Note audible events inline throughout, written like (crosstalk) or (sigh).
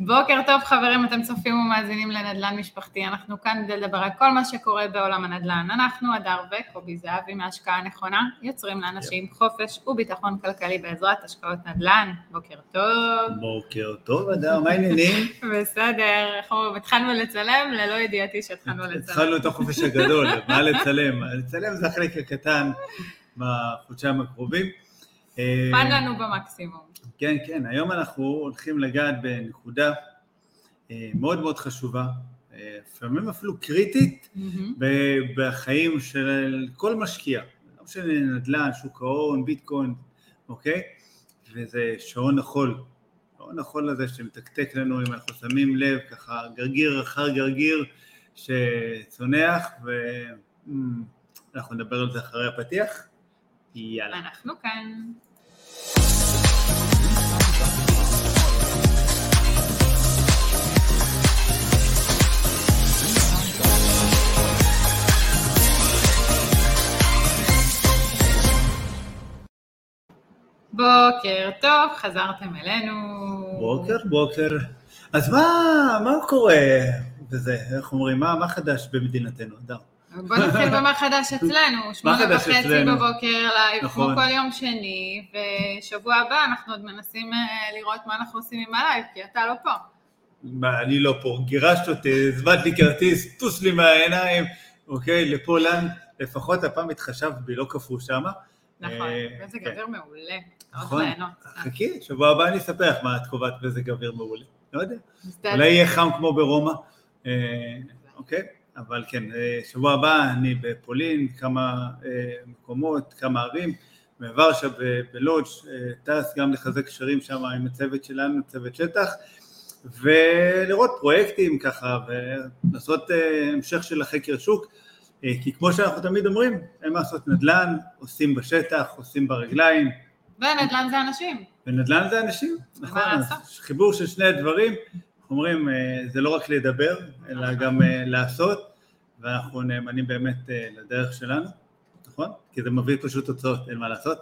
בוקר טוב חברים, אתם צופים ומאזינים לנדל"ן משפחתי, אנחנו כאן כדי לדבר על כל מה שקורה בעולם הנדל"ן. אנחנו, הדר וקובי זהבי מהשקעה הנכונה, יוצרים לאנשים חופש וביטחון כלכלי בעזרת השקעות נדל"ן. בוקר טוב. בוקר טוב, הדר, מה העניינים? (laughs) בסדר, אנחנו התחלנו לצלם ללא ידיעתי שהתחלנו לצלם. התחלנו את החופש הגדול, (laughs) מה לצלם? לצלם זה החלק הקטן בחודשיים הקרובים. פן לנו במקסימום. כן, כן, היום אנחנו הולכים לגעת בנקודה אה, מאוד מאוד חשובה, אה, לפעמים אפילו קריטית mm-hmm. בחיים של כל משקיע, לא משנה נדל"ן, שוק ההון, ביטקוין, אוקיי? וזה שעון החול, שעון החול הזה שמתקתק לנו אם אנחנו שמים לב, ככה גרגיר אחר גרגיר שצונח, ואנחנו נדבר על זה אחרי הפתיח. יאללה. אנחנו כאן. בוקר טוב, חזרתם אלינו. בוקר, בוקר. אז מה, מה קורה בזה, איך אומרים, מה, מה חדש במדינתנו, אדם? בוא נתחיל במה חדש אצלנו, שמונה וחצי בבוקר לייב, נכון. כמו כל יום שני, ושבוע הבא אנחנו עוד מנסים אה, לראות מה אנחנו עושים עם הלייב, כי אתה לא פה. מה, אני לא פה, גירשת אותי, הזמנת לי כרטיס, טוס לי מהעיניים, אוקיי, להולנד, לפחות הפעם התחשבת בי, לא קפוא שמה. נכון, מזג אה, כן. אוויר מעולה. נכון, חכי, שבוע הבא אני אספר לך מה את קובעת מזג אוויר מעולה, לא יודע, אולי יהיה חם כמו ברומא, אה, אוקיי, אבל כן, אה, שבוע הבא אני בפולין, כמה מקומות, כמה ערים, בוורשה, בלודג', טס גם לחזק קשרים שם עם הצוות שלנו, צוות שטח, ולראות פרויקטים ככה, ולעשות המשך של החקר שוק. אה, כי כמו שאנחנו תמיד אומרים, אין מה לעשות נדל"ן, עושים בשטח, עושים ברגליים. ונדל"ן זה אנשים. ונדל"ן זה אנשים, נכון, חיבור של שני הדברים, אומרים, אה, זה לא רק לדבר, אלא. גם אה, לעשות, ואנחנו נאמנים באמת לדרך שלנו, נכון? כי זה מביא פשוט תוצאות, אין מה לעשות.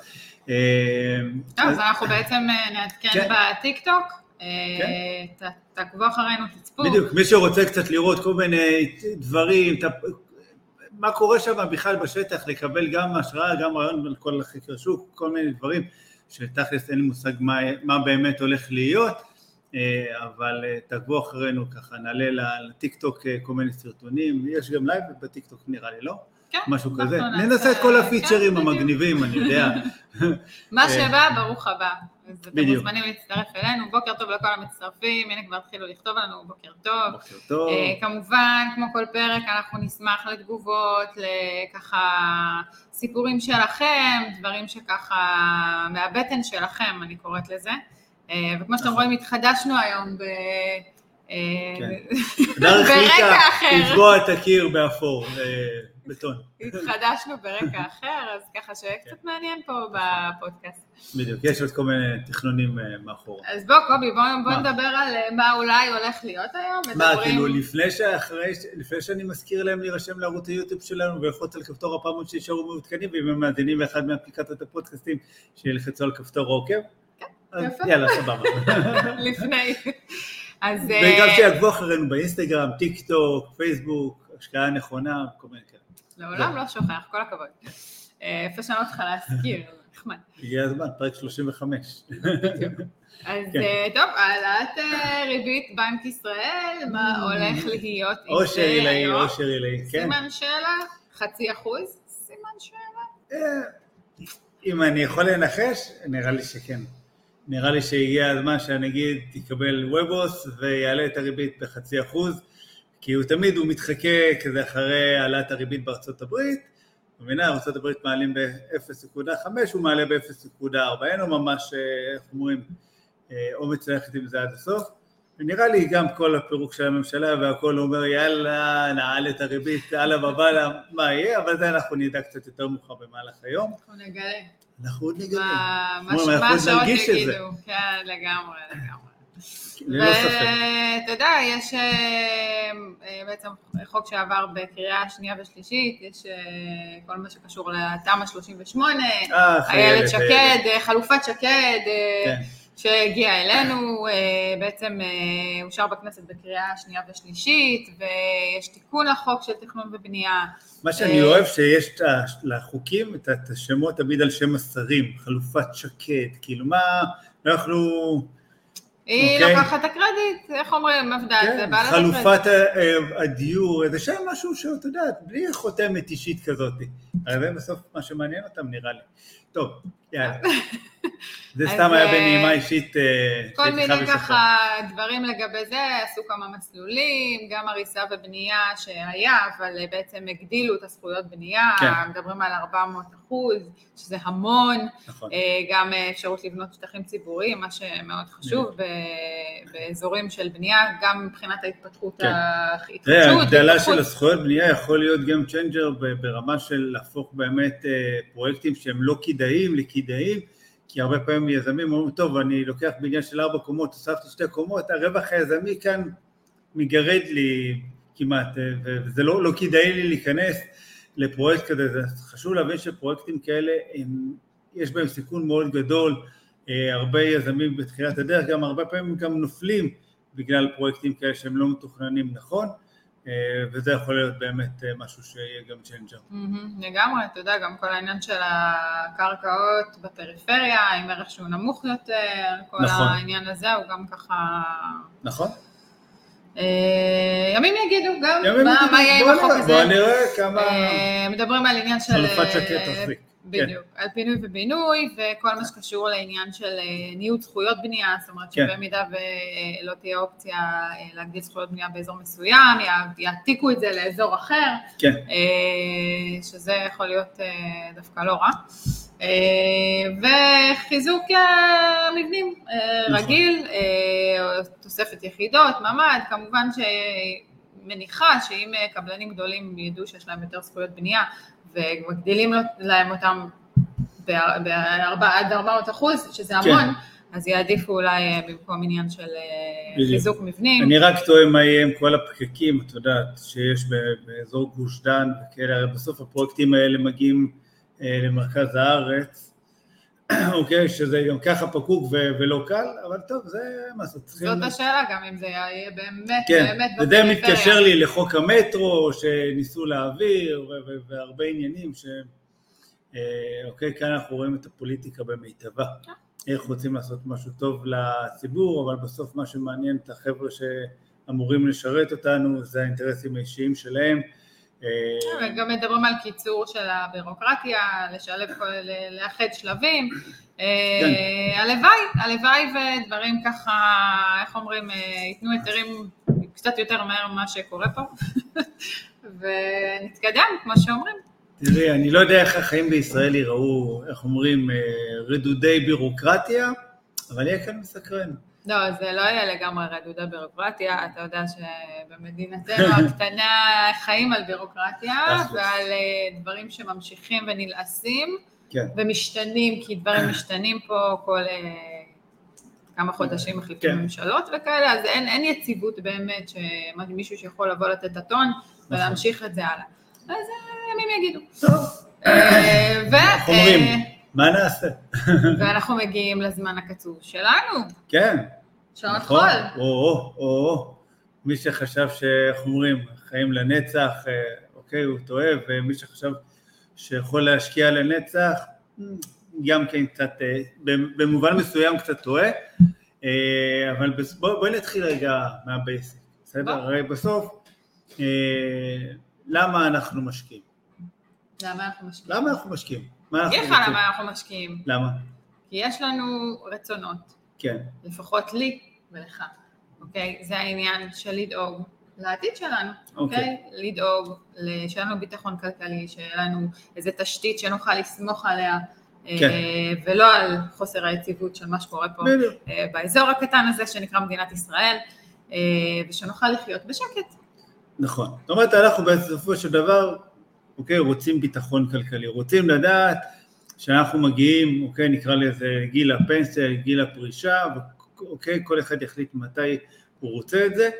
טוב, אז אנחנו בעצם נעדכן כן. בטיקטוק. כן. תעקבו אחרינו, תצפו. בדיוק, מי שרוצה קצת לראות כל מיני דברים, מה קורה שם בכלל בשטח, לקבל גם השראה, גם רעיון על כל חקר שוק, כל מיני דברים שתכלס אין לי מושג מה, מה באמת הולך להיות, אה, אבל אה, תעקבו אחרינו ככה, נעלה לטיק טוק אה, כל מיני סרטונים, יש גם לייב בטיק טוק נראה לי, לא? כן, משהו כזה, ננסה את כל הפיצ'רים כן, המגניבים, אני יודע. (laughs) מה שבא, ברוך הבא. אז אתם מוזמנים להצטרף אלינו, בוקר טוב לכל המצטרפים, הנה כבר התחילו לכתוב לנו, בוקר טוב. בוקר טוב. אה, כמובן, כמו כל פרק, אנחנו נשמח לתגובות, לככה סיפורים שלכם, דברים שככה, מהבטן שלכם, אני קוראת לזה. Uh, וכמו שאתם נכון. רואים, התחדשנו היום ב... כן. (laughs) ברקע אחר. לצבוע את הקיר באפור. בטון. התחדשנו ברקע (laughs) אחר, אז ככה שיהיה קצת מעניין פה בפודקאסט. בדיוק, יש עוד כל מיני תכנונים אה, מאחורה. אז בוא קובי, בוא נדבר על אה, מה אולי הולך להיות היום. מה, כאילו לפני שאחרי, לפני שאני מזכיר להם להירשם לערוץ היוטיוב שלנו וללחוץ על כפתור הפעמות שישארו מעודכנים, ואם הם מאזינים באחד מאפליקציות הפודקאסטים, שילחצו על כפתור עוקב. יפה. יאללה, סבבה. (laughs) לפני. אז... (laughs) וגם אה, שיעקבו אחרינו באינסטגרם, טיק טוק, פייסבוק, השקעה נכונה, כל מיני כאלה. לעולם לא שוכח, כל הכבוד. אה, איפה שאני אותך להזכיר, (laughs) נחמד. הגיע הזמן, פרק 35. אז כן. אה, טוב, העלאת אה, ריבית בנק ישראל, מה הולך להיות עם זה אושר עילאי, אושר עילאי, כן. סימן שאלה, חצי אחוז, סימן שאלה. אם אני יכול לנחש, נראה לי שכן. נראה לי שהגיע הזמן שהנגיד תקבל ובוס ויעלה את הריבית בחצי אחוז. כי הוא תמיד, הוא מתחכה כזה אחרי העלאת הריבית בארצות הברית, מבינה, ארצות הברית מעלים ב-0.5, הוא מעלה ב-0.4, אין לו ממש, אה, איך אומרים, אה, אומץ ללכת עם זה עד הסוף, ונראה לי גם כל הפירוק של הממשלה והכל אומר יאללה, נעל את הריבית, הלאה בבאללה, מה יהיה, אבל זה אנחנו נדע קצת יותר מאוחר במהלך היום. אנחנו נגלה. אנחנו עוד נגלה. מה שעוד יגידו, כן, לגמרי, לגמרי. ספק. ואתה יודע, יש אה, אה, בעצם חוק שעבר בקריאה שנייה ושלישית, יש אה, כל מה שקשור לתמ"א 38, איילת שקד, חלופת שקד, כן. שהגיע אלינו, אה, בעצם אה, אושר בכנסת בקריאה שנייה ושלישית, ויש תיקון לחוק של תכנון ובנייה. מה שאני אוהב שיש לחוקים את השמות תמיד על שם השרים, חלופת שקד, כאילו מה, לא יכלו... היא okay. לוקחת את הקרדיט, איך אומרים, עבדה על זה, בעלת הקרדיט. חלופת הדיור, איזה שם משהו שאתה יודע, בלי חותמת אישית כזאת. הרי זה בסוף מה שמעניין אותם נראה לי. טוב, יאללה. זה סתם היה בנעימה אישית. אה, כל מיני ככה דברים לגבי זה, עשו כמה מסלולים, גם הריסה ובנייה שהיה, אבל בעצם הגדילו את הזכויות בנייה, כן. מדברים על 400 אחוז, שזה המון, נכון. אה, גם אפשרות לבנות שטחים ציבוריים, מה שמאוד חשוב באזורים של בנייה, גם מבחינת ההתפתחות, כן. ההתחדשות. הגדלה של הזכויות בנייה יכול להיות game changer ברמה של להפוך באמת אה, פרויקטים שהם לא כדאיים לכדאיים. כי הרבה פעמים יזמים אומרים, טוב, אני לוקח בניין של ארבע קומות, הוספתי שתי קומות, הרווח היזמי כאן מגרד לי כמעט, וזה לא, לא כדאי לי להיכנס לפרויקט כזה, זה חשוב להבין שפרויקטים כאלה, הם, יש בהם סיכון מאוד גדול, אה, הרבה יזמים בתחילת הדרך, גם הרבה פעמים גם נופלים בגלל פרויקטים כאלה שהם לא מתוכננים נכון, אה, וזה יכול להיות באמת אה, משהו שיהיה game changer. לגמרי, אתה יודע, גם כל העניין של הקרקעות בפריפריה, עם ערך שהוא נמוך יותר, כל נכון. העניין הזה הוא גם ככה... נכון. אה, ימים יגידו גם מה יהיה עם החוק הזה. בוא נראה כמה... מדברים על עניין של... חלופת שקט תחזיק. בדיוק, כן. על פינוי ובינוי וכל מה שקשור לעניין של אה, ניוד זכויות בנייה, זאת אומרת כן. שבמידה ולא תהיה אופציה אה, להגדיל זכויות בנייה באזור מסוים, יעתיקו את זה לאזור אחר, כן. אה, שזה יכול להיות דווקא לא רע. וחיזוק מבנים נכון. רגיל, תוספת יחידות, ממ"ד, כמובן שמניחה שאם קבלנים גדולים ידעו שיש להם יותר זכויות בנייה, ומגדילים להם אותם ב-4 עד 400 אחוז, שזה כן. המון, כן. אז יעדיפו אולי אה, במקום עניין של אה, בדיוק. חיזוק מבנים. אני רק טועה מה יהיה עם כל הפקקים, את יודעת, שיש באזור גוש דן וכאלה, הרי בסוף הפרויקטים האלה מגיעים אה, למרכז הארץ, (coughs) אוקיי, שזה גם ככה פקוק ו- ולא קל, אבל טוב, זה מה זה צריכים... זאת השאלה, גם אם זה יהיה באמת, כן, באמת בפריפריה. וזה מתקשר לי לחוק המטרו, שניסו להעביר, ו- ו- והרבה עניינים ש... אה, אוקיי, כאן אנחנו רואים את הפוליטיקה במיטבה. כן. איך רוצים לעשות משהו טוב לציבור, אבל בסוף מה שמעניין את החבר'ה שאמורים לשרת אותנו זה האינטרסים האישיים שלהם. אה, גם מדברים על קיצור של הבירוקרטיה, לשלב, לאחד שלבים. אה, כן. הלוואי, הלוואי ודברים ככה, איך אומרים, אה, ייתנו היתרים קצת יותר מהר ממה שקורה פה, (laughs) ונתקדם, כמו שאומרים. תראי, אני לא יודע איך החיים בישראל ייראו, איך אומרים, רדודי בירוקרטיה, אבל יהיה כאן מסקרן. לא, זה לא יהיה לגמרי רדודה בירוקרטיה, אתה יודע שבמדינתנו הקטנה חיים על בירוקרטיה ועל אה, דברים שממשיכים ונלעסים כן. ומשתנים, כי דברים משתנים פה כל אה, כמה חודשים מחליפים כן. ממשלות וכאלה, אז אין, אין יציבות באמת, שמישהו שיכול לבוא לתת את הטון נכון. ולהמשיך את זה הלאה. אז אה, ימים יגידו. טוב. איך אומרים? מה נעשה? ואנחנו מגיעים לזמן הקצוב שלנו. כן. שעון נכון. חול. או, או, או, מי שחשב שאיך אומרים, חיים לנצח, אה, אוקיי, הוא טועה, ומי שחשב שיכול להשקיע לנצח, גם כן קצת, אה, במובן מסוים קצת טועה, אה, אבל בואי בוא נתחיל רגע מהבייסיק, בסדר? הרי בסוף, למה אנחנו משקיעים? למה אנחנו משקיעים? למה אנחנו משקיעים? אגיד לך למה אנחנו משקיעים. למה? כי יש לנו רצונות. כן. לפחות לי ולך, אוקיי? זה העניין של לדאוג לעתיד שלנו, אוקיי? אוקיי? לדאוג שיהיה לנו ביטחון כלכלי, שיהיה לנו איזה תשתית שנוכל לסמוך עליה. כן. אה, ולא על חוסר היציבות של מה שקורה פה בדיוק. אה, באזור הקטן הזה שנקרא מדינת ישראל, אה, ושנוכל לחיות בשקט. נכון. זאת אומרת, אנחנו בסופו של דבר, אוקיי, רוצים ביטחון כלכלי, רוצים לדעת שאנחנו מגיעים, אוקיי, נקרא לזה גיל הפנסיה, גיל הפרישה, אוקיי, כל אחד יחליט מתי הוא רוצה את זה,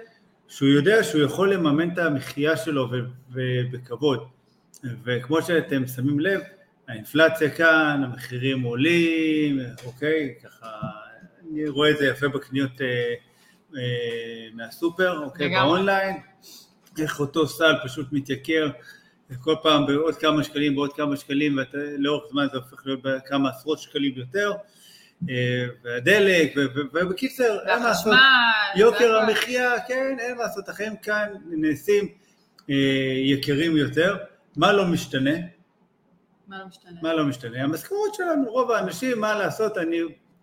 שהוא יודע שהוא יכול לממן את המחיה שלו בכבוד. וכמו שאתם שמים לב, האינפלציה כאן, המחירים עולים, אוקיי, ככה אני רואה את זה יפה בקניות אה, אה, מהסופר, אוקיי, לגמרי. באונליין, איך אותו סל פשוט מתייקר כל פעם בעוד כמה שקלים, בעוד כמה שקלים, ולאורך זמן זה הופך להיות בכמה עשרות שקלים יותר, אה, והדלק, ובקיצר, אין מה לעשות. יוקר. המחיה, כן, אין מה לעשות, החיים כאן נעשים אה, יקרים יותר. מה לא משתנה? מה לא משתנה? מה לא משתנה? המשכורת שלנו, רוב האנשים, מה לעשות, אני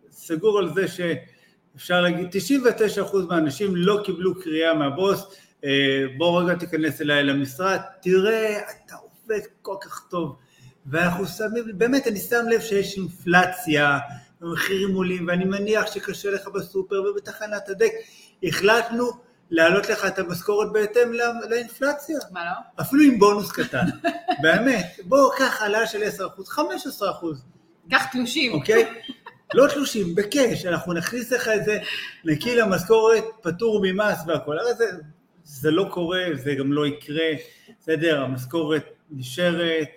סגור על זה שאפשר להגיד, 99% מהאנשים לא קיבלו קריאה מהבוס, בוא רגע תיכנס אליי למשרד, תראה, אתה עובד כל כך טוב, ואנחנו שמים, באמת, אני שם לב שיש אינפלציה, המחירים עולים, ואני מניח שקשה לך בסופר ובתחנת הדק, החלטנו להעלות לך את המשכורת בהתאם לא- לאינפלציה. מה לא? אפילו עם בונוס קטן, (laughs) באמת, בוא קח העלאה של 10%, 15%, קח תלושים. אוקיי? לא תלושים, בקש, אנחנו נכניס לך את זה נקי למשכורת, פטור ממס והכל, הרי זה, זה לא קורה, זה גם לא יקרה, בסדר, המשכורת נשארת,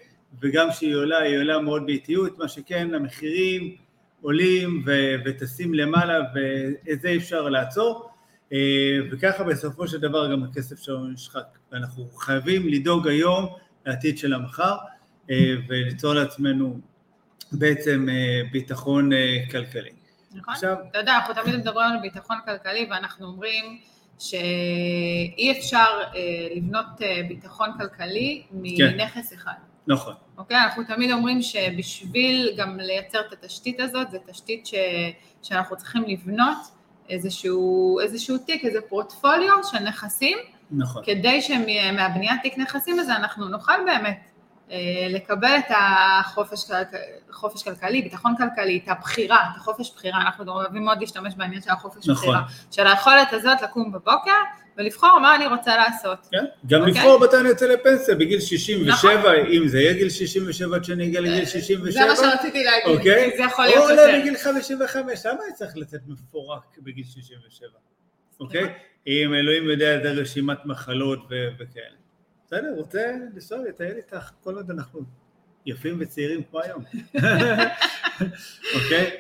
וגם כשהיא עולה, היא עולה מאוד באיטיות, מה שכן, המחירים עולים ו- וטסים למעלה, ואת זה אפשר לעצור. אה, וככה בסופו של דבר גם הכסף שלנו נשחק. ואנחנו חייבים לדאוג היום לעתיד של המחר אה, וליצור לעצמנו בעצם אה, ביטחון כלכלי. נכון? עכשיו, אתה יודע, אנחנו תמיד מדברים על ביטחון כלכלי ואנחנו אומרים שאי אפשר אה, לבנות אה, ביטחון כלכלי כן. מנכס אחד. נכון, אוקיי? אנחנו תמיד אומרים שבשביל גם לייצר את התשתית הזאת, זו תשתית ש... שאנחנו צריכים לבנות איזשהו, איזשהו תיק, איזה פורטפוליו של נכסים, נכון. כדי שמהבניית תיק נכסים הזה אנחנו נוכל באמת לקבל את החופש חופש כלכלי, ביטחון כלכלי, את הבחירה, את החופש בחירה, אנחנו גם אוהבים מאוד להשתמש בעניין של החופש נכון. בחירה, של היכולת הזאת לקום בבוקר ולבחור מה אני רוצה לעשות. כן? גם אוקיי. לבחור מתי אני יוצא לפנסיה, בגיל 67, נכון. אם זה יהיה גיל 67 עד שאני אגיע לגיל 67, זה מה שרציתי להגיד, אוקיי? כי זה יכול או להיות עולה יותר. בגיל 55, למה אני צריך לצאת מפורק בגיל 67, אוקיי? סליחה? אם אלוהים יודע איזה רשימת מחלות וכאלה. בסדר, רוצה לנסוע, לטייל איתך, כל עוד אנחנו יפים וצעירים כמו היום. אוקיי?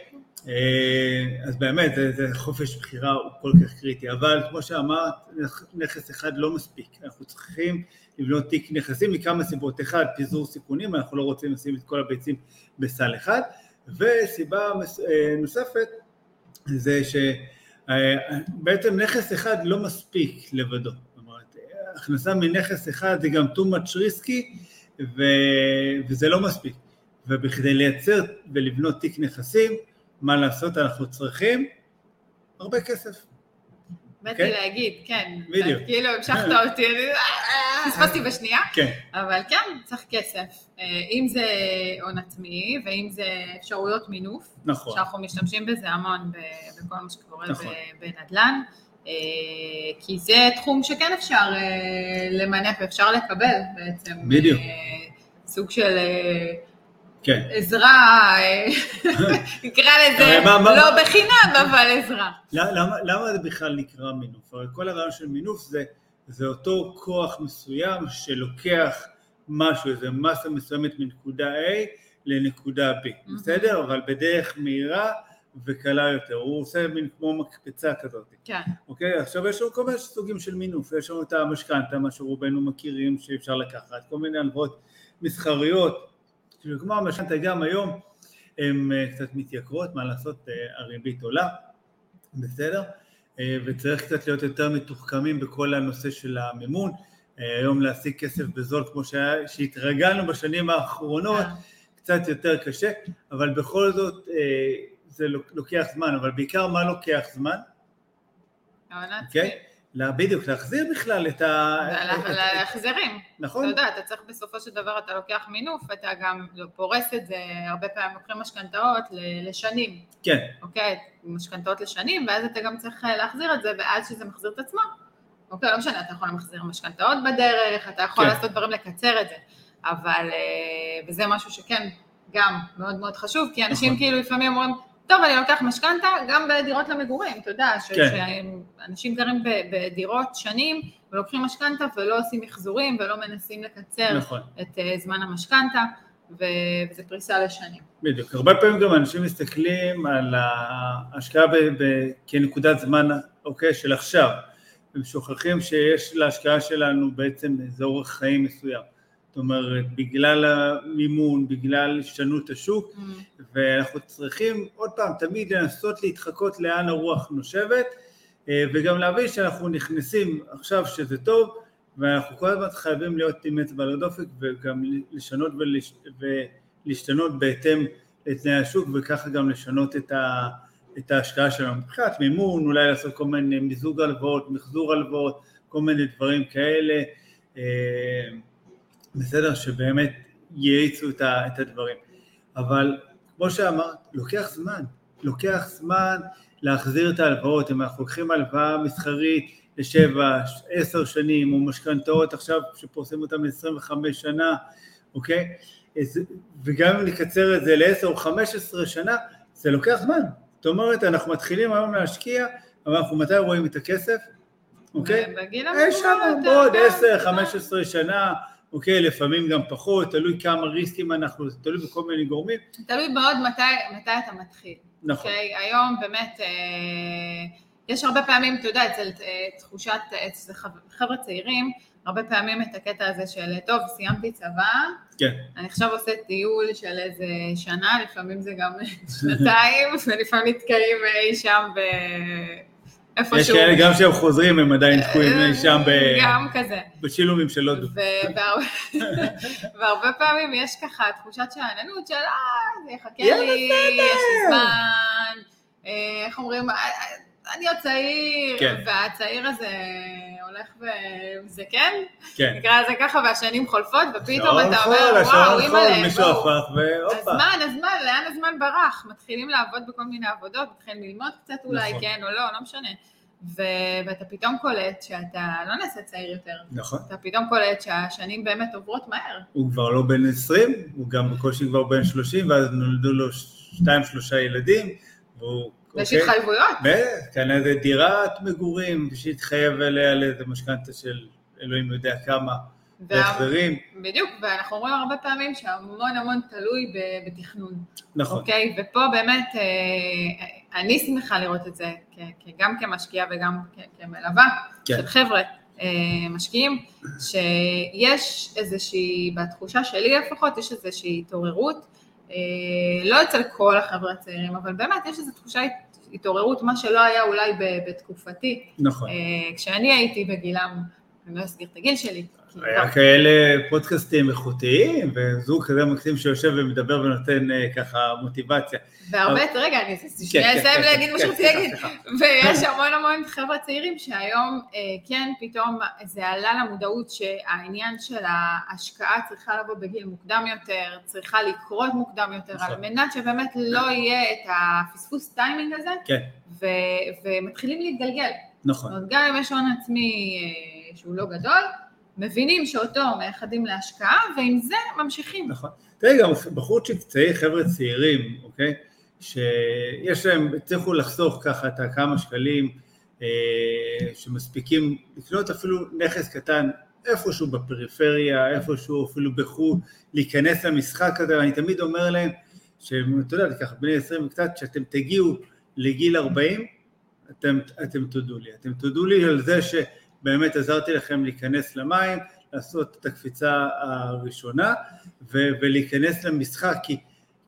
אה, אז באמת, חופש בחירה הוא כל כך קריטי, אבל כמו שאמרת, נכ- נכס אחד לא מספיק, אנחנו צריכים לבנות תיק נכסים מכמה סיבות, אחד, פיזור סיכונים, אנחנו לא רוצים לשים את כל הביצים בסל אחד, וסיבה אה, נוספת זה שבעצם נכס אחד לא מספיק לבדו, הכנסה מנכס אחד זה גם too much risky ו... וזה לא מספיק, ובכדי לייצר ולבנות תיק נכסים, מה לעשות, אנחנו צריכים הרבה כסף. באתי אוקיי? להגיד, כן, בדיוק. כאילו המשכת אותי, אני- אה, פספסתי בשנייה, כן, אבל כן, צריך כסף. אה, אם זה הון עצמי, ואם זה אפשרויות מינוף, נכון, שאנחנו משתמשים בזה המון בכל מה שקורה נכון. בנדל"ן, אה, כי זה תחום שכן אפשר אה, למנף ואפשר לקבל בעצם. בדיוק. אה, סוג של אה, כן. עזרה, אה, (laughs) נקרא לזה, מה- מה- לא בחינם, אבל עזרה. למה, למה זה בכלל נקרא מינוף? הרי כל הרעיון של מינוף זה, זה אותו כוח מסוים שלוקח משהו, איזה מסה מסוימת מנקודה A לנקודה B, בסדר? אבל בדרך מהירה וקלה יותר. הוא עושה מין כמו מקפצה כזאת. כן, אוקיי? עכשיו יש לנו כל מיני סוגים של מינוף, יש לנו את המשכנתה, מה שרובנו מכירים שאפשר לקחת, כל מיני הלוואות מסחריות, כאילו כמו המשכנתה גם היום הן אה, קצת מתייקרות, מה לעשות, אה, הריבית עולה, בסדר? אה, וצריך קצת להיות יותר מתוחכמים בכל הנושא של המימון, היום להשיג כסף בזול כמו שהיה- שהתרגלנו בשנים האחרונות. קצת יותר קשה, אבל בכל זאת זה לוק- לוקח זמן, אבל בעיקר מה לוקח זמן? אוקיי? לה- בדיוק, להחזיר בכלל את ה... להחזרים. אתה נכון, יודע, אתה צריך בסופו של דבר, אתה לוקח מינוף, אתה גם פורס את זה, הרבה פעמים לוקחים משכנתאות לשנים, כן, אוקיי? משכנתאות לשנים, ואז אתה גם צריך אה, להחזיר את זה, ואז שזה מחזיר את עצמו. אוקיי, לא משנה, אתה יכול להחזיר משכנתאות בדרך, אתה יכול כן. לעשות דברים לקצר את זה, אבל, אה, וזה משהו שכן, גם מאוד מאוד חשוב, כי אנשים נכון. כאילו לפעמים אומרים, טוב, אני לוקח משכנתה גם בדירות למגורים, אתה יודע, ש- כן. שאנשים גרים בדירות שנים ולוקחים משכנתה ולא עושים מחזורים ולא מנסים לקצר נכון, את אה, זמן המשכנתה, וזה פריסה לשנים. בדיוק. הרבה פעמים גם אנשים מסתכלים על ההשקעה ב- ב- כנקודת זמן, אוקיי, של עכשיו. הם שוכחים שיש להשקעה שלנו בעצם איזה אורך חיים מסוים. זאת אומרת, בגלל המימון, בגלל השתנות השוק, Mm. ואנחנו צריכים עוד פעם תמיד לנסות להתחקות לאן הרוח נושבת, אה, וגם להבין שאנחנו נכנסים עכשיו שזה טוב, ואנחנו כל הזמן חייבים להיות עם אצבע על הדופק וגם לשנות ולש... ולהשתנות בהתאם לתנאי השוק, וככה גם לשנות את, ה... את ההשקעה שלנו. מבחינת מימון, אולי לעשות כל מיני מיזוג הלוואות, מחזור הלוואות, כל מיני דברים כאלה. בסדר, שבאמת יאיצו את, הדברים. אבל כמו שאמרת, לוקח זמן, לוקח זמן להחזיר את ההלוואות, אם אנחנו לוקחים הלוואה מסחרית לשבע, עשר שנים, או משכנתאות עכשיו שפורסים אותן ל-25 שנה, אוקיי? וגם אם נקצר את זה ל-10 או 15 שנה, זה לוקח זמן. זאת אומרת, אנחנו מתחילים היום להשקיע, אבל אנחנו מתי רואים את הכסף? אוקיי? בגיל יש שם המבוגר בעוד יותר, 10, כן, 15 שנה, אוקיי, לפעמים גם פחות, תלוי כמה ריסקים אנחנו, תלוי בכל מיני גורמים. תלוי מאוד מתי, מתי אתה מתחיל. נכון. אוקיי? היום באמת, אה, יש הרבה פעמים, אתה יודע, אצל אה, תחושת, אצל חב- חבר'ה צעירים, הרבה פעמים את הקטע הזה של, טוב, סיימתי צבא, כן, אני עכשיו עושה טיול של איזה שנה, לפעמים זה גם (laughs) שנתיים, (laughs) ולפעמים נתקעים אי שם ב... יש איפשהו. כאלה גם כשהם חוזרים הם עדיין תקועים אי שם ב- גם כזה. בשילומים של הודו. (laughs) והרבה- פעמים יש ככה תחושת שאננות של אה, זה יחכה לי, בסדר." יש לי זמן, אה, איך אומרים, "אה, אה, אני עוד צעיר, כן. והצעיר הזה הולך וזקן, כן. נקרא לזה ככה, והשנים חולפות, ופתאום אתה אומר, וואו, אימא'לה, מישהו. הפך, והופה. הזמן, הזמן, לאן הזמן ברח? מתחילים לעבוד בכל מיני עבודות, מתחילים ללמוד קצת אולי, נכון. כן או לא, לא משנה. ו- ואתה פתאום קולט שאתה לא נעשה צעיר יותר, נכון. אתה פתאום קולט שהשנים באמת עוברות מהר. הוא כבר לא בן 20, הוא גם בקושי כבר בן 30, ואז נולדו לו שתיים שלושה ילדים, והוא... יש אוקיי? התחייבויות. וכאן איזה דירת מגורים שהתחייב אליה לאיזה משכנתה של אלוהים יודע כמה, וה- והחזרים, בדיוק, ואנחנו רואים הרבה פעמים שהמון המון תלוי בתכנון, נכון, אוקיי? ופה באמת, אה, אני שמחה לראות את זה, גם כמשקיעה וגם כמלווה כן. של חבר'ה אה, משקיעים, שיש איזושהי, בתחושה שלי לפחות, יש איזושהי התעוררות, אה, לא אצל כל החבר'ה הצעירים, אבל באמת יש איזו תחושה התעוררות, מה שלא היה אולי בתקופתי, נכון. אה, כשאני הייתי בגילם, אני לא אסגיר את הגיל שלי, היה כאלה פודקאסטים איכותיים, וזוג כזה מקסים שיושב ומדבר ונותן אה, ככה מוטיבציה. והרבה, רגע, אני שנייה כן, אסיים כן, להגיד מה כן, שרציתי להגיד. ויש המון המון חבר'ה צעירים שהיום אה, כן פתאום זה עלה למודעות שהעניין של ההשקעה צריכה לבוא בגיל מוקדם יותר, צריכה לקרות מוקדם יותר, נכון. על מנת שבאמת לא יהיה את הפספוס טיימינג הזה, כן, ו- ומתחילים להתגלגל. נכון, גם אם יש הון עצמי אה, שהוא לא גדול, מבינים שאותו מייחדים להשקעה, ועם זה ממשיכים. נכון. תראי, גם בחורצ'יק צעיר, חבר'ה צעירים, אוקיי? שיש להם, הצליחו לחסוך ככה את הכמה שקלים אה, שמספיקים לקנות אפילו נכס קטן איפשהו בפריפריה, איפשהו אפילו בחו"ל, להיכנס למשחק הזה, ואני תמיד אומר להם, שאתה יודע, ככה בני 20 וקצת, שאתם תגיעו לגיל 40, אתם, אתם תודו לי. אתם תודו לי על זה שבאמת עזרתי לכם להיכנס למים, לעשות את הקפיצה הראשונה ו- ולהיכנס למשחק, כי,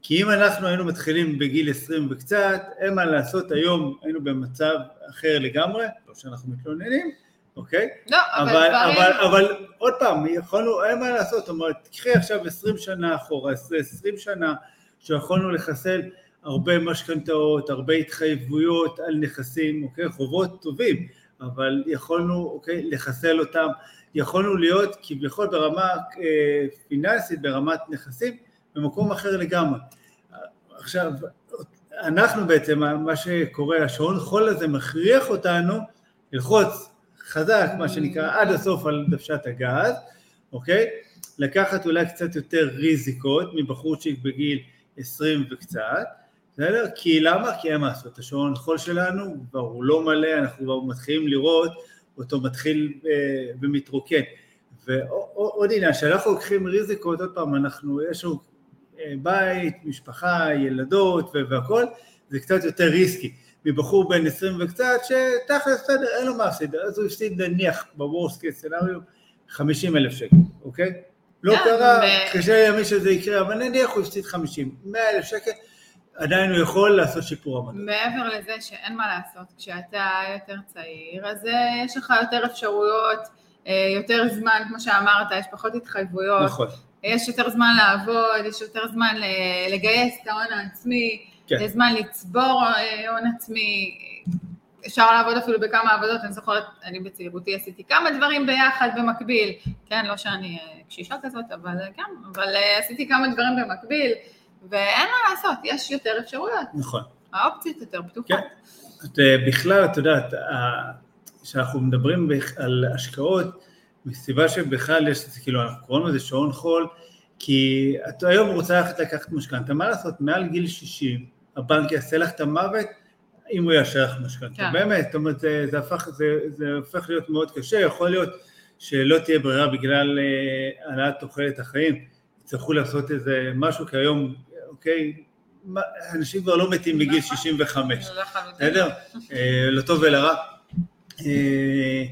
כי אם אנחנו היינו מתחילים בגיל 20 וקצת, אין מה לעשות, היום היינו במצב אחר לגמרי, לא שאנחנו מתלוננים, אוקיי? לא, אבל אבל, דברים... אבל, אבל עוד פעם, יכולנו, אין מה לעשות, זאת אומרת, תקחי עכשיו 20 שנה אחורה, 20 שנה, שיכולנו לחסל הרבה משכנתאות, הרבה התחייבויות על נכסים, אוקיי, חובות טובים, אבל יכולנו, אוקיי, לחסל אותם, יכולנו להיות כביכול ברמה אה, פיננסית, ברמת נכסים, במקום אחר לגמרי. עכשיו, אנחנו בעצם, מה שקורה, השעון חול הזה מכריח אותנו ללחוץ חזק, מה שנקרא, עד הסוף על דוושת הגז, אוקיי? לקחת אולי קצת יותר ריזיקות מבחורצ'יק בגיל 20 וקצת, בסדר? כי למה? כי אין מה לעשות, השעון חול שלנו כבר הוא לא מלא, אנחנו כבר מתחילים לראות אותו מתחיל אה, ומתרוקן. ועוד עניין, כשאנחנו לוקחים ריזיקות, עוד פעם, אנחנו, יש לנו אה, בית, משפחה, ילדות והכל, זה קצת יותר ריסקי. מבחור בן 20 וקצת, שתכל'ס בסדר, אין לו מה להפסיד, אז הוא הפסיד נניח בוורסט קייס סצנריו 50 אלף שקל, אוקיי? לא כן, קרה, קשה לימי שזה יקרה, אבל נניח הוא הפסיד 50, 100 אלף שקל, עדיין הוא יכול לעשות שיפור עמדות. מעבר לזה שאין מה לעשות, כשאתה יותר צעיר, אז אה, יש לך יותר אפשרויות, אה, יותר זמן, כמו שאמרת, יש פחות התחייבויות, נכון, יש יותר זמן לעבוד, יש יותר זמן ל- לגייס את ההון העצמי, כן. יש זמן לצבור אה, הון עצמי, אפשר לעבוד אפילו בכמה עבודות, אני זוכרת, אני בצעירותי עשיתי כמה דברים ביחד במקביל, כן, לא שאני אה, קשישה כזאת, אבל אה, כן, אבל אה, עשיתי כמה דברים במקביל, ואין מה לעשות, יש יותר אפשרויות, נכון. האופציות יותר פתוחות. כן. את, אה, בכלל, את יודעת, כשאנחנו מדברים על השקעות, מסיבה שבכלל יש, כאילו, אנחנו קוראים לזה שעון חול, כי את היום רוצה ללכת לקחת משכנתה, מה לעשות, מעל גיל 60, הבנק יעשה לך את המוות אם הוא יאשר לך משכנתה. כן. באמת, זאת אומרת, זה, זה, הפך, זה, זה הופך להיות מאוד קשה, יכול להיות שלא תהיה ברירה בגלל אה, העלאת תוחלת החיים, יצטרכו לעשות איזה משהו, כי היום, אוקיי, אנשים כבר לא מתים בגיל נכון. 65. זה לחלוטין. בסדר? אה, לטוב ולרע. אה,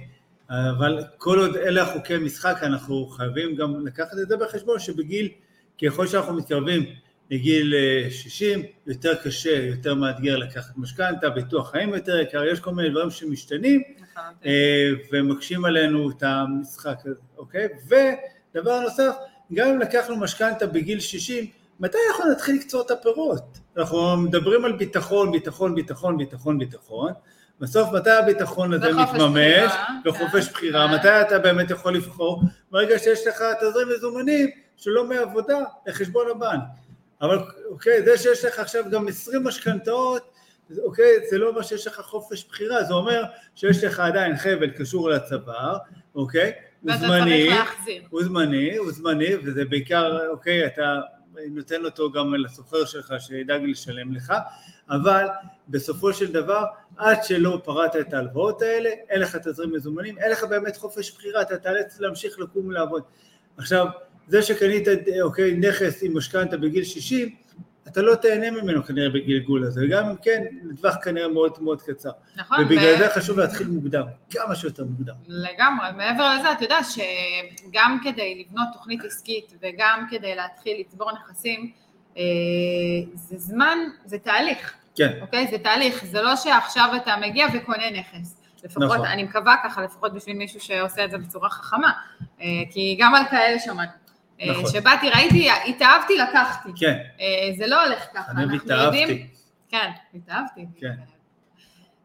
אבל כל עוד אלה החוקי משחק, אנחנו חייבים גם לקחת את זה בחשבון, שבגיל, ככל שאנחנו מתקרבים לגיל אה, 60, יותר קשה, יותר מאתגר לקחת משכנתה, ביטוח חיים יותר יקר, יש כל מיני דברים שמשתנים. אה, ומקשים עלינו את המשחק הזה, אוקיי? ודבר נוסף, גם אם לקחנו משכנתה בגיל 60, מתי אנחנו נתחיל לקצור את הפירות? אנחנו מדברים על ביטחון, ביטחון, ביטחון, ביטחון, ביטחון, בסוף מתי הביטחון הזה מתממש, בחירה, וחופש כן, בחירה, כן. מתי אתה באמת יכול לבחור? ברגע שיש לך תזרים מזומנים שלא מעבודה לחשבון הבנק. אבל אוקיי, זה שיש לך עכשיו גם 20 משכנתאות, אוקיי, זה לא אומר שיש לך חופש בחירה, זה אומר שיש לך עדיין חבל קשור לצוואר, אוקיי? הוא זמני. הוא זמני, הוא זמני, וזה בעיקר, אוקיי, אתה נותן אותו גם לסוחר שלך שידאג לשלם לך, אבל בסופו של דבר, עד שלא פרעת את ההלוואות האלה, אין לך תזרים מזומנים, אין לך באמת חופש בחירה, אתה תאלץ להמשיך לקום ולעבוד. עכשיו, זה שקנית, אוקיי, נכס עם משכנתה בגיל 60, אתה לא תהנה ממנו כנראה בגלגול הזה, וגם אם כן, לטווח כנראה מאוד מאוד קצר. נכון, ובגלל זה חשוב להתחיל מוקדם, כמה שיותר מוקדם. לגמרי, מעבר לזה, אתה יודע שגם כדי לבנות תוכנית עסקית וגם כדי להתחיל לצבור נכסים, אה, זה זמן, זה תהליך, כן, אוקיי? זה תהליך, זה לא שעכשיו אתה מגיע וקונה נכס. לפחות, נכון. אני מקווה ככה, לפחות בשביל מישהו שעושה את זה בצורה חכמה, אה, כי גם על כאלה שמענו. אה, נכון. שבאתי, ראיתי, התאהבתי, לקחתי. כן, אה, זה לא הולך ככה, אני אנחנו התאהבתי. יודעים... כן, התאהבתי. כן.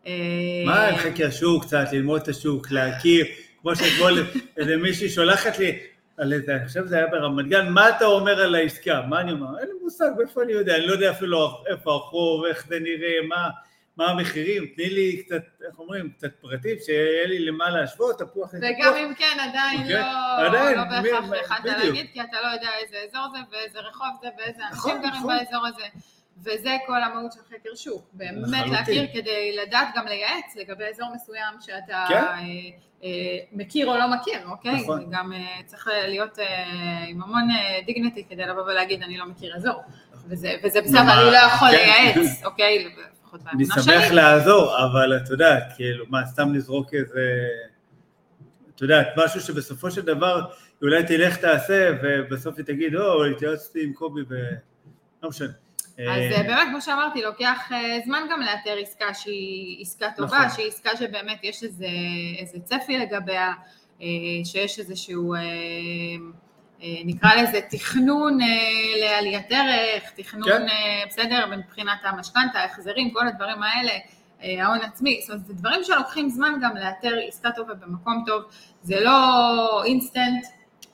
אה, מה, עם חקר שוק קצת, ללמוד את השוק, להכיר, כמו שאתמול איזה מישהי שולחת לי, על איזה, אני חושב שזה היה ברמת גן, מה אתה אומר על העסקה? מה אני אומר? אין לי מושג, מאיפה אני יודע, אני לא יודע אפילו איפה החוב, איך זה נראה, מה, מה המחירים, תני לי קצת, איך אומרים, קצת פרטים, שיהיה לי למה להשוות, תפוח לתפוח. וגם אם כן, עדיין אוקיי. לא, עדיין, לא בהכרח יכלת. להגיד, כי אתה לא יודע איזה אזור זה, ואיזה רחוב זה, ואיזה נכון, אנשים גרים נכון. באזור הזה. וזה כל המהות של חקר שוק, באמת. להכיר כדי לדעת גם לייעץ לגבי אזור מסוים שאתה כן. אה, אה, מכיר או לא מכיר, אוקיי? נכון. גם אה, צריך להיות עם המון דיגניטי כדי לבוא ולהגיד אני לא מכיר אזור, וזה וזה בסדר, אני לא יכול כן. לייעץ, אוקיי? לפחות אני באמונה שלי. שמח לעזור, אבל את יודעת, כאילו, מה, סתם לזרוק איזה, את יודעת, משהו שבסופו של דבר, אולי תלך תעשה, ובסוף היא תגיד, או, התייעצתי עם קובי ו... לא משנה. אז אה, אה, באמת, כמו שאמרתי, לוקח אה, זמן גם לאתר עסקה שהיא עסקה טובה, נכון. שהיא עסקה שבאמת יש איזה, איזה צפי לגביה, שיש איזשהו, נקרא לזה תכנון אה, לעליית ערך, תכנון, כן. אה, בסדר, מבחינת המשכנתה, ההחזרים, כל הדברים האלה, אה, ההון עצמי, זאת אומרת, זה דברים שלוקחים זמן גם לאתר עסקה טובה במקום טוב, זה לא אינסטנט.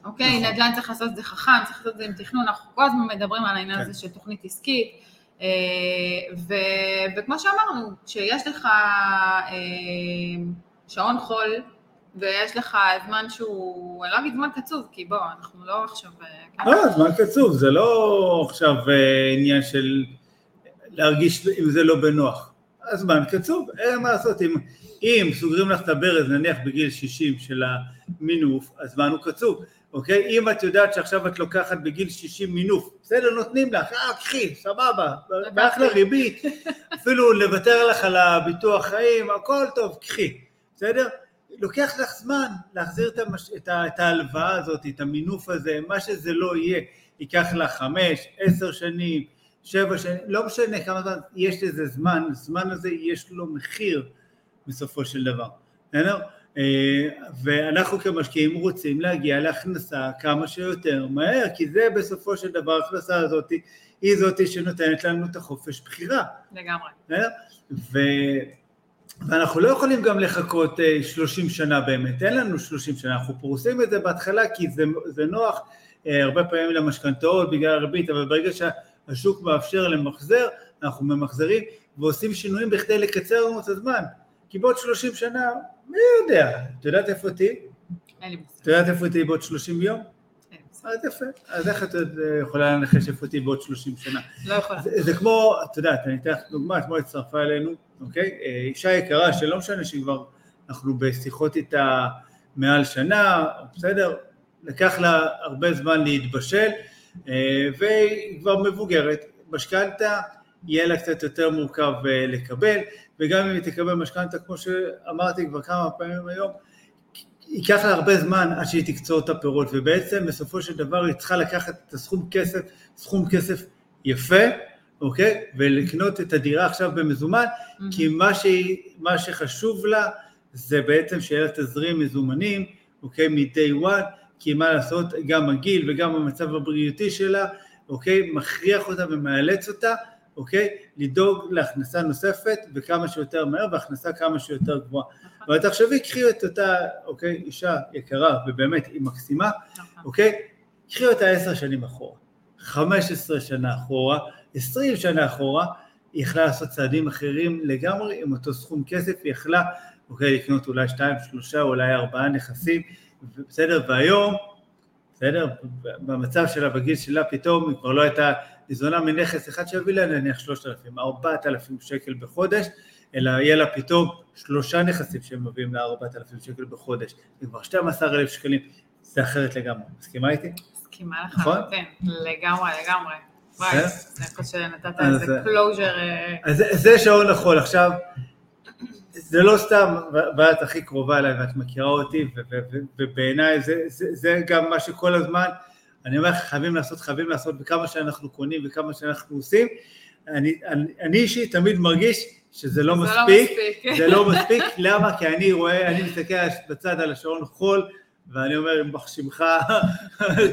אוקיי, נכון. נדל"ן צריך לעשות את זה חכם, צריך לעשות את זה עם תכנון, אנחנו כל הזמן מדברים על העניין כן. הזה של תוכנית עסקית, אה, ו- וכמו שאמרנו, כשיש לך אה, שעון חול, ויש לך זמן שהוא, אני לא אגיד זמן קצוב, כי בוא, אנחנו לא עכשיו... אה, כן? לא, זמן קצוב, זה לא עכשיו אה, עניין של להרגיש אם זה לא בנוח. הזמן קצוב, אין מה לעשות, אם, אם סוגרים לך את הברז נניח בגיל 60 של המינוף, הזמן הוא קצוב, אוקיי? אם את יודעת שעכשיו את לוקחת בגיל 60 מינוף, בסדר, נותנים לך, אה, קחי, סבבה, באחלה ריבית, אפילו לוותר לך על הביטוח חיים, הכל טוב, קחי, בסדר? לוקח לך זמן להחזיר את, המש... את, ה... את ההלוואה הזאת, את המינוף הזה, מה שזה לא יהיה, ייקח לך חמש, עשר שנים, שבע שנים, לא משנה כמה זמן, יש לזה זמן, הזמן הזה יש לו מחיר בסופו של דבר, בסדר? אה, ואנחנו כמשקיעים רוצים להגיע להכנסה כמה שיותר מהר, כי זה בסופו של דבר, ההכנסה הזאת היא זאת שנותנת לנו את החופש בחירה. לגמרי. ו... ואנחנו לא יכולים גם לחכות 30 אה, שנה באמת, אין לנו 30 שנה, אנחנו פורסים את זה בהתחלה כי זה, זה נוח אה, הרבה פעמים למשכנתאות בגלל הריבית, אבל ברגע שהשוק מאפשר למחזר, אנחנו ממחזרים ועושים שינויים בכדי לקצר לנו את הזמן, כי בעוד 30 שנה, מי יודע, את יודעת איפה תהיי? אין לי מושג. את יודעת איפה תהיי בעוד 30 יום? אז יפה, אז איך את יכולה לנחש איפה תהיי בעוד 30 שנה? לא יכולה. זה, זה כמו, את יודעת, אני אתן לך דוגמא, אתמול הצטרפה אלינו, אוקיי? אה, אישה יקרה, שלא משנה שכבר אנחנו בשיחות איתה מעל שנה, בסדר? לקח לה הרבה זמן להתבשל, אה, והיא כבר מבוגרת. משכנתה, יהיה לה קצת יותר מורכב אה, לקבל, וגם אם היא תקבל משכנתה, כמו שאמרתי כבר כמה פעמים היום, ייקח לה הרבה זמן עד שהיא תקצור את הפירות, ובעצם בסופו של דבר היא צריכה לקחת את הסכום כסף, סכום כסף יפה, אוקיי? ולקנות את הדירה עכשיו במזומן, mm-hmm. כי מה, שהיא, מה שחשוב לה זה בעצם שיהיה לה תזרים מזומנים, אוקיי? מ-day one, כי מה לעשות, גם הגיל וגם המצב הבריאותי שלה, אוקיי? מכריח אותה ומאלץ אותה, אוקיי? לדאוג להכנסה נוספת וכמה שיותר מהר והכנסה כמה שיותר גבוהה. נכון. אבל תחשבי, קחי את אותה, אוקיי, אישה יקרה ובאמת היא מקסימה, נכון. אוקיי? קחי אותה עשר שנים אחורה, חמש עשרה שנה אחורה, עשרים שנה אחורה, היא יכלה לעשות צעדים אחרים לגמרי עם אותו סכום כסף, היא יכלה, אוקיי, לקנות אולי שתיים, שלושה, אולי ארבעה נכסים, בסדר, והיום, בסדר, במצב שלה, בגיל שלה, פתאום היא כבר לא הייתה ניזונה מנכס אחד שיביא לה נניח שלושת אלפים, ארבעת אלפים שקל בחודש, אלא יהיה לה פתאום שלושה נכסים שמביאים לה ארבעת אלפים שקל בחודש, זה כבר 12,000 שקלים, זה אחרת לגמרי, מסכימה איתי? מסכימה לך, נכון? לגמרי, לגמרי. וואי, אני חושבת שנתת איזה closure. אז זה שעון החול, עכשיו, זה לא סתם, ואת הכי קרובה אליי ואת מכירה אותי, ובעיניי זה גם מה שכל הזמן, אני אומר לך, חייבים לעשות, חייבים לעשות, וכמה שאנחנו קונים וכמה שאנחנו עושים, אני אישית תמיד מרגיש שזה לא, לא מספיק, זה לא מספיק, למה? כי אני רואה, אני מסתכל בצד על השעון חול, ואני אומר, עם מחשימך,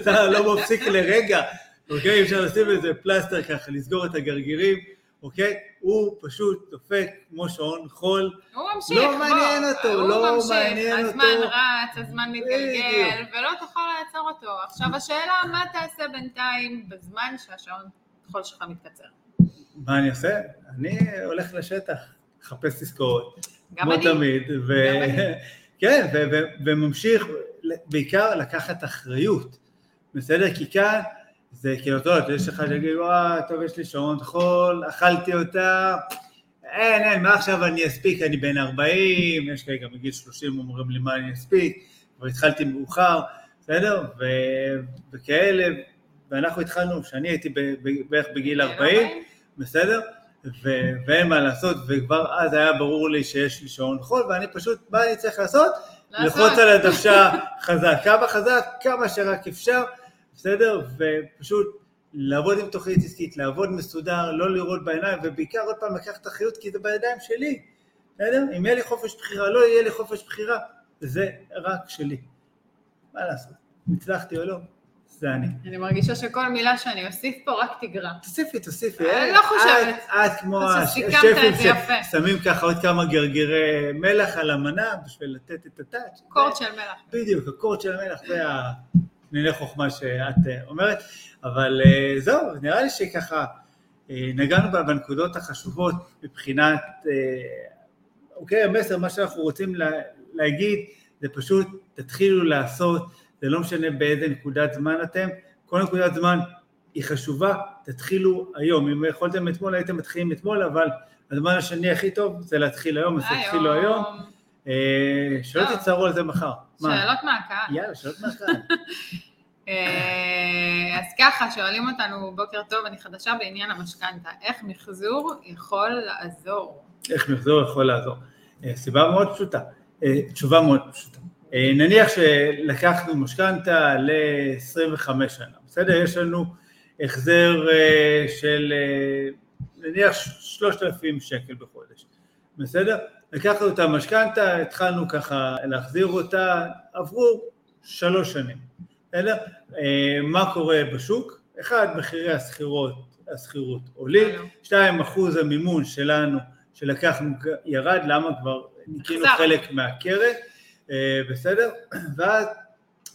אתה לא מפסיק לרגע, אוקיי? אפשר לשים איזה פלסטר ככה, לסגור את הגרגירים, אוקיי? הוא פשוט דופק כמו שעון חול. הוא ממשיך, לא מעניין אותו, לא מעניין אותו. הזמן רץ, הזמן מתגלגל, ולא תוכל לעצור אותו. עכשיו השאלה, מה תעשה בינתיים בזמן שהשעון חול שלך מתקצר? מה אני אעשה? אני הולך לשטח, לחפש תזכורת. גם אני. כמו תמיד. ו... (laughs) כן, וממשיך בעיקר לקחת אחריות, בסדר? כי כאן זה כאילו, טוב, יש אחד שיגיד, וואי, טוב, יש לי שעון חול, אכלתי אותה, אין, אין, מה עכשיו אני אספיק, אני בן 40, יש כאלה גם בגיל 30 אומרים לי מה אני אספיק, כבר התחלתי מאוחר, בסדר? ו... וכאלה, ואנחנו התחלנו, כשאני הייתי בערך בגיל 40, בסדר? ו- ואין מה לעשות, וכבר אז היה ברור לי שיש לי שעון חול, ואני פשוט, מה אני צריך לעשות? ללחוץ על הדוושה חזק, כמה חזק, כמה שרק אפשר, בסדר? ופשוט לעבוד עם תוכנית עסקית, לעבוד מסודר, לא לראות בעיניים, ובעיקר עוד פעם לקחת אחריות כי זה בידיים שלי, בסדר? אם יהיה לי חופש בחירה, לא יהיה לי חופש בחירה, זה רק שלי. מה לעשות? הצלחתי או לא? זה אני. אני מרגישה שכל מילה שאני אוסיף פה רק תגרע. תוסיפי, תוסיפי. אני לא חושבת. את כמו השפים ששמים ככה עוד כמה גרגירי מלח על המנה בשביל לתת את הטאץ'. קורט של מלח. בדיוק, הקורט של המלח זה הפניני חוכמה שאת אה, אומרת. אבל אה, זהו, נראה לי שככה אה, נגענו בנקודות החשובות מבחינת, אוקיי, המסר, מה שאנחנו רוצים להגיד זה פשוט תתחילו לעשות זה לא משנה באיזה נקודת זמן אתם, כל נקודת זמן היא חשובה, תתחילו היום, אם יכולתם אתמול הייתם מתחילים אתמול, אבל הזמן השני הכי טוב זה להתחיל היום, אז תתחילו היום. שלא תצטערו על זה מחר. שאלות מהקהל. יאללה, שאלות מהקהל. (laughs) אה, אז ככה, שואלים אותנו, בוקר טוב, אני חדשה בעניין המשכנתה, איך מחזור יכול לעזור? איך מחזור יכול לעזור? אה, סיבה מאוד פשוטה, אה, תשובה מאוד פשוטה. נניח שלקחנו משכנתה ל-25 שנה, בסדר? יש לנו החזר של נניח 3,000 שקל בחודש, בסדר? לקחנו את המשכנתה, התחלנו ככה להחזיר אותה, עברו שלוש שנים, בסדר? אה, מה קורה בשוק? אחד, מחירי השכירות, השכירות עולים, שתיים, אחוז המימון שלנו שלקחנו ירד, למה כבר ניקינו חלק מהקרן, אה, בסדר? (clears throat) ואז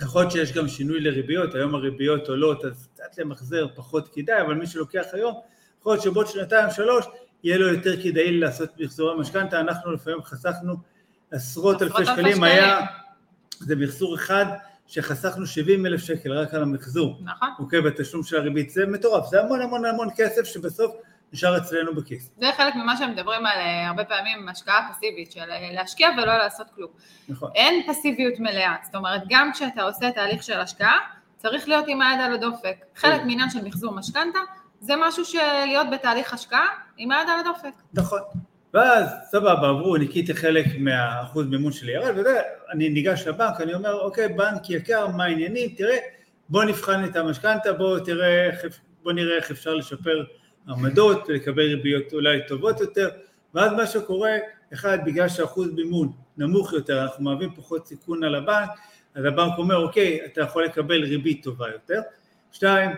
יכול להיות שיש גם שינוי לריביות, היום הריביות עולות אז קצת למחזר פחות כדאי, אבל מי שלוקח היום, יכול להיות שבעוד שנתיים שלוש יהיה לו יותר כדאי לעשות מחזור המשכנתה, אנחנו לפעמים חסכנו עשרות אלפי שקלים, היה, זה מחזור אחד שחסכנו 70 אלף שקל רק על המחזור, נכון, אוקיי, בתשלום של הריבית, זה מטורף, זה המון המון המון כסף שבסוף נשאר אצלנו בכיס. זה חלק ממה שמדברים על אה, הרבה פעמים השקעה פסיבית, של אה, להשקיע ולא לעשות כלום. נכון. אין פסיביות מלאה, זאת אומרת, גם כשאתה עושה תהליך של השקעה, צריך להיות עם היד על הדופק. חלק מעניין של מחזור משכנתה, זה משהו שלהיות בתהליך השקעה עם היד על הדופק. נכון. ואז סבבה, עברו, ניקיתי חלק מהאחוז מימון שלי ירד, וזה, אני ניגש לבנק, אני אומר, אוקיי, בנק יקר, מה העניינים, תראה, בוא נבחן את המשכנתה, בוא בוא נראה איך אפשר לשפר עמדות, לקבל ריביות אולי טובות יותר, ואז מה שקורה, אחד, בגלל שאחוז מימון נמוך יותר, אנחנו מהווים פחות סיכון על הבנק, אז הבנק אומר, אוקיי, אתה יכול לקבל ריבית טובה יותר. שתיים,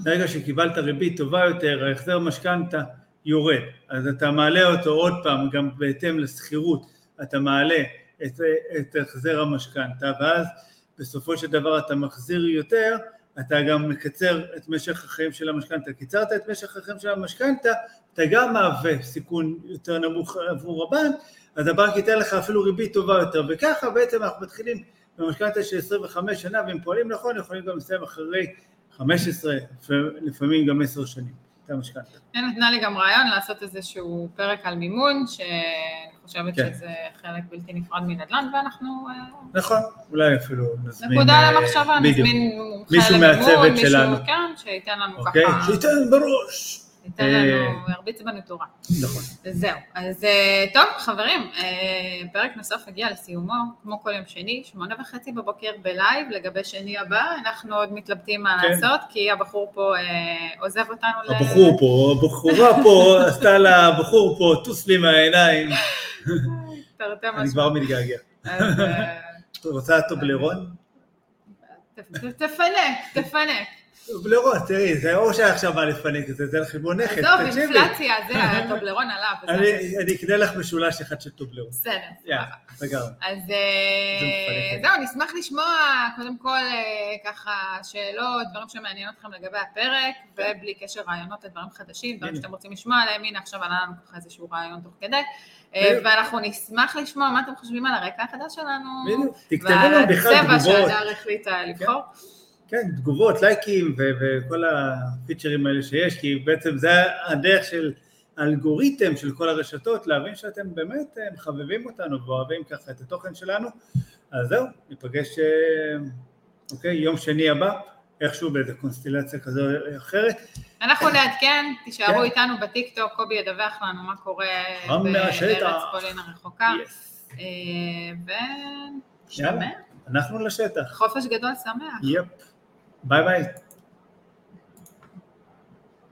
ברגע שקיבלת ריבית טובה יותר, ההחזר משכנתה יורד, אז אתה מעלה אותו עוד פעם, גם בהתאם לשכירות, אתה מעלה את, את החזר המשכנתה, ואז בסופו של דבר אתה מחזיר יותר, אתה גם מקצר את משך החיים של המשכנתה. קיצרת את משך החיים של המשכנתה, אתה גם מהווה סיכון יותר נמוך עבור הבנק, אז הבנק ייתן לך אפילו ריבית טובה יותר, וככה בעצם אנחנו מתחילים במשכנתה של 25 שנה, ואם פועלים נכון, יכולים גם לסיים אחרי 15, לפעמים גם 10 שנים. את המשכנתה. היא נתנה לי גם רעיון לעשות איזשהו פרק על מימון, שאני חושבת כן. שזה חלק בלתי נפרד מנדל"ן, ואנחנו... אה, נכון, אולי אפילו נזמין... נקודה אה, למחשבה, נזמין מומחה למימון, מישהו שלנו. כן, שייתן לנו אוקיי, ככה... שייתן בראש. ייתן לנו, אה, ירביץ בנטורה. נכון. זהו. אז טוב, חברים, פרק נוסף הגיע לסיומו, כמו כל יום שני, שמונה וחצי בבוקר בלייב, לגבי שני הבא, אנחנו עוד מתלבטים מה כן. לעשות, כי הבחור פה עוזב אותנו ל... הבחור פה, הבחורה פה, (laughs) עשתה לבחור פה, טוס לי מהעיניים. אני כבר מתגעגע. רוצה טובלרון? תפנק, תפנק. טובלרון, תראי, זה או שעכשיו בא לפנק את זה, זה על חשבון נכס, עזוב, אינפלציה, זה (laughs) הטובלרון עליו. אני אקנה לך משולש אחד של טובלרון. בסדר. יאללה, סגרנו. אז אה, זהו, נשמח לשמוע קודם כל אה, ככה שאלות, דברים שמעניינים אתכם לגבי הפרק, ובלי קשר רעיונות לדברים חדשים, דברים שאתם רוצים לשמוע עליהם, הנה עכשיו עלה לנו ככה איזשהו רעיון תוך כדי. אה, ואנחנו נשמח לשמוע מה אתם חושבים על הרקע החדש שלנו. בדיוק, תכתבו לנו בכלל תגובות. והצבע שהדר החליטה לבחור. כן, תגובות, לייקים וכל הפיצ'רים האלה שיש, כי בעצם זה הדרך של האלגוריתם של כל הרשתות, להבין שאתם באמת אה, מחבבים אותנו ואוהבים ככה את התוכן שלנו. אז זהו, ניפגש, אה, אוקיי, יום שני הבא. איכשהו באיזה קונסטלציה כזו או אחרת. אנחנו נעדכן, תישארו כן. איתנו בטיקטוק, קובי ידווח לנו מה קורה בארץ פולין הרחוקה. אה, ונשתמע. אנחנו לשטח. חופש גדול שמח. יפ. Bye bye.